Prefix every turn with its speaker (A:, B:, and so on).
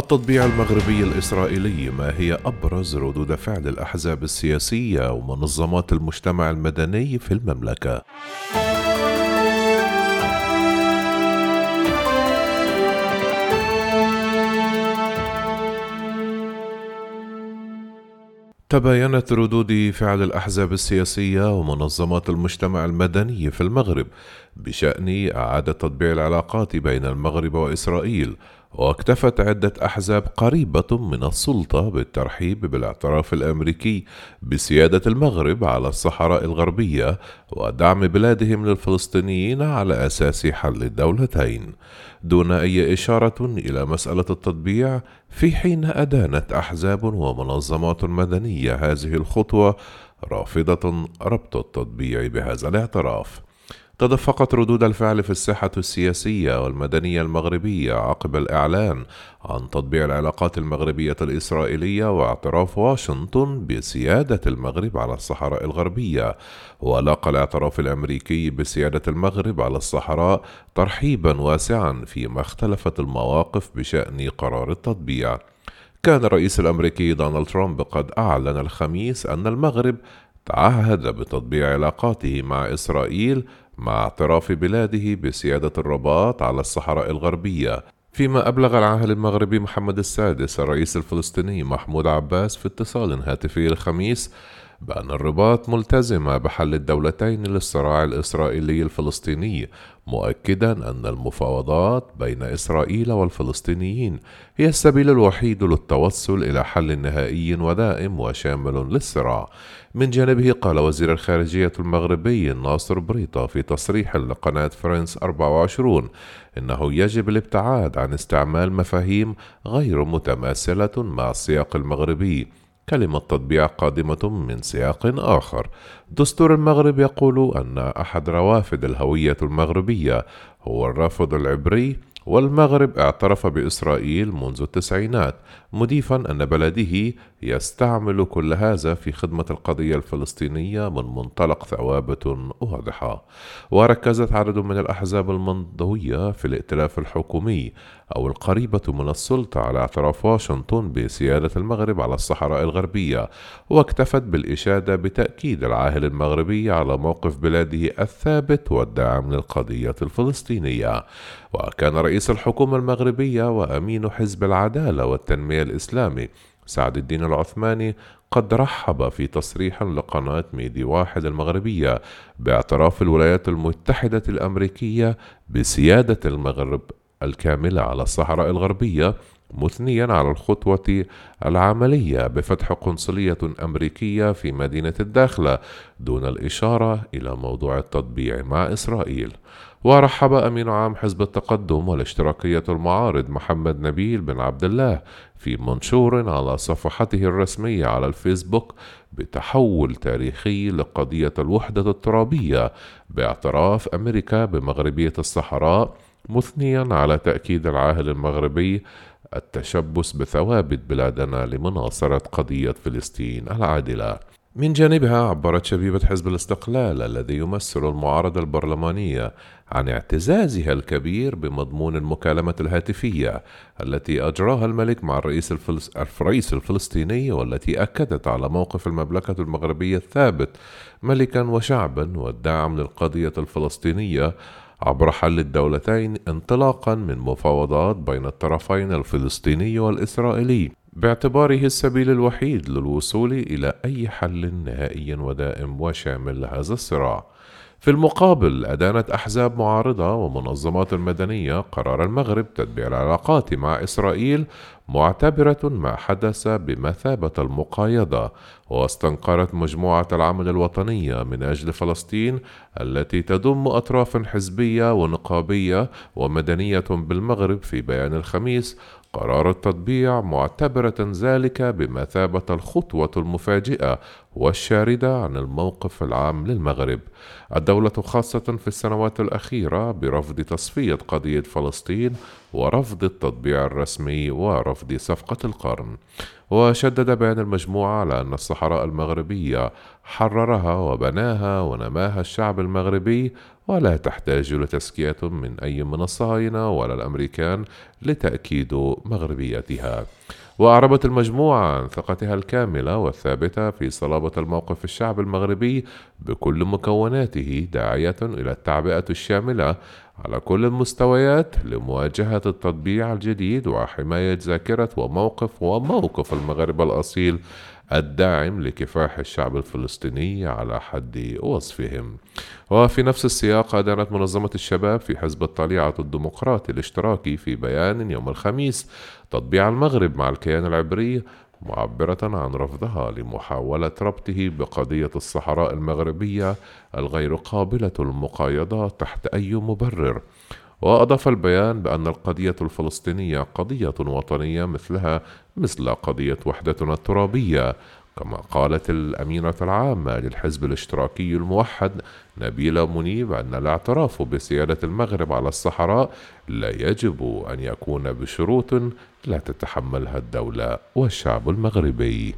A: التطبيع المغربي الإسرائيلي ما هي أبرز ردود فعل الأحزاب السياسية ومنظمات المجتمع المدني في المملكة؟ تباينت ردود فعل الأحزاب السياسية ومنظمات المجتمع المدني في المغرب بشأن إعادة تطبيع العلاقات بين المغرب وإسرائيل واكتفت عدة أحزاب قريبة من السلطة بالترحيب بالاعتراف الأمريكي بسيادة المغرب على الصحراء الغربية ودعم بلادهم للفلسطينيين على أساس حل الدولتين، دون أي إشارة إلى مسألة التطبيع، في حين أدانت أحزاب ومنظمات مدنية هذه الخطوة رافضة ربط التطبيع بهذا الاعتراف. تدفقت ردود الفعل في الساحة السياسية والمدنية المغربية عقب الإعلان عن تطبيع العلاقات المغربية الإسرائيلية واعتراف واشنطن بسيادة المغرب على الصحراء الغربية، ولاقى الاعتراف الأمريكي بسيادة المغرب على الصحراء ترحيبا واسعا فيما اختلفت المواقف بشأن قرار التطبيع. كان الرئيس الأمريكي دونالد ترامب قد أعلن الخميس أن المغرب تعهد بتطبيع علاقاته مع إسرائيل مع اعتراف بلاده بسيادة الرباط على الصحراء الغربية فيما أبلغ العاهل المغربي محمد السادس الرئيس الفلسطيني محمود عباس في اتصال هاتفي الخميس بأن الرباط ملتزمة بحل الدولتين للصراع الإسرائيلي الفلسطيني مؤكدا أن المفاوضات بين إسرائيل والفلسطينيين هي السبيل الوحيد للتوصل إلى حل نهائي ودائم وشامل للصراع. من جانبه قال وزير الخارجية المغربي ناصر بريطة في تصريح لقناة فرنس 24 إنه يجب الابتعاد عن استعمال مفاهيم غير متماثلة مع السياق المغربي. كلمة تطبيع قادمة من سياق آخر. دستور المغرب يقول أن أحد روافد الهوية المغربية هو الرافض العبري والمغرب اعترف بإسرائيل منذ التسعينات مضيفا أن بلده يستعمل كل هذا في خدمة القضية الفلسطينية من منطلق ثوابت واضحة وركزت عدد من الأحزاب المنضوية في الائتلاف الحكومي أو القريبة من السلطة على اعتراف واشنطن بسيادة المغرب على الصحراء الغربية واكتفت بالإشادة بتأكيد العاهل المغربي على موقف بلاده الثابت والداعم للقضية الفلسطينية. وكان رئيس الحكومة المغربية وأمين حزب العدالة والتنمية الإسلامي سعد الدين العثماني قد رحب في تصريح لقناة ميدي واحد المغربية باعتراف الولايات المتحدة الأمريكية بسيادة المغرب الكاملة على الصحراء الغربية مثنيا على الخطوة العملية بفتح قنصلية أمريكية في مدينة الداخلة دون الإشارة إلى موضوع التطبيع مع إسرائيل. ورحب أمين عام حزب التقدم والاشتراكية المعارض محمد نبيل بن عبد الله في منشور على صفحته الرسمية على الفيسبوك بتحول تاريخي لقضية الوحدة الترابية باعتراف أمريكا بمغربية الصحراء مثنيا على تأكيد العاهل المغربي التشبث بثوابت بلادنا لمناصرة قضية فلسطين العادلة. من جانبها عبرت شبيبة حزب الاستقلال الذي يمثل المعارضة البرلمانية عن اعتزازها الكبير بمضمون المكالمة الهاتفية التي أجراها الملك مع الرئيس, الفلس... الرئيس الفلسطيني والتي أكدت على موقف المملكة المغربية الثابت ملكا وشعبا والداعم للقضية الفلسطينية عبر حل الدولتين انطلاقا من مفاوضات بين الطرفين الفلسطيني والإسرائيلي باعتباره السبيل الوحيد للوصول إلى أي حل نهائي ودائم وشامل لهذا الصراع. في المقابل أدانت أحزاب معارضة ومنظمات المدنية قرار المغرب تتبيع العلاقات مع إسرائيل معتبرة ما حدث بمثابة المقايضة واستنقرت مجموعة العمل الوطنية من أجل فلسطين التي تضم أطراف حزبية ونقابية ومدنية بالمغرب في بيان الخميس. قرار التطبيع معتبرة ذلك بمثابة الخطوة المفاجئة والشاردة عن الموقف العام للمغرب. الدولة خاصة في السنوات الأخيرة برفض تصفية قضية فلسطين ورفض التطبيع الرسمي ورفض صفقة القرن. وشدد بيان المجموعة على أن الصحراء المغربية حررها وبناها ونماها الشعب المغربي ولا تحتاج لتزكية من أي من الصهاينة ولا الأمريكان لتأكيد مغربيتها. وأعربت المجموعة عن ثقتها الكاملة والثابتة في صلابة الموقف الشعب المغربي بكل مكوناته داعية إلى التعبئة الشاملة على كل المستويات لمواجهة التطبيع الجديد وحماية ذاكرة وموقف وموقف المغرب الأصيل الداعم لكفاح الشعب الفلسطيني على حد وصفهم. وفي نفس السياق أدانت منظمة الشباب في حزب الطليعة الديمقراطي الاشتراكي في بيان يوم الخميس تطبيع المغرب مع الكيان العبري معبرة عن رفضها لمحاولة ربطه بقضية الصحراء المغربية الغير قابلة للمقايضة تحت أي مبرر. وأضاف البيان بأن القضية الفلسطينية قضية وطنية مثلها مثل قضية وحدتنا الترابية. كما قالت الأمينة العامة للحزب الاشتراكي الموحد نبيلة منيب أن الاعتراف بسيادة المغرب على الصحراء لا يجب أن يكون بشروط لا تتحملها الدولة والشعب المغربي.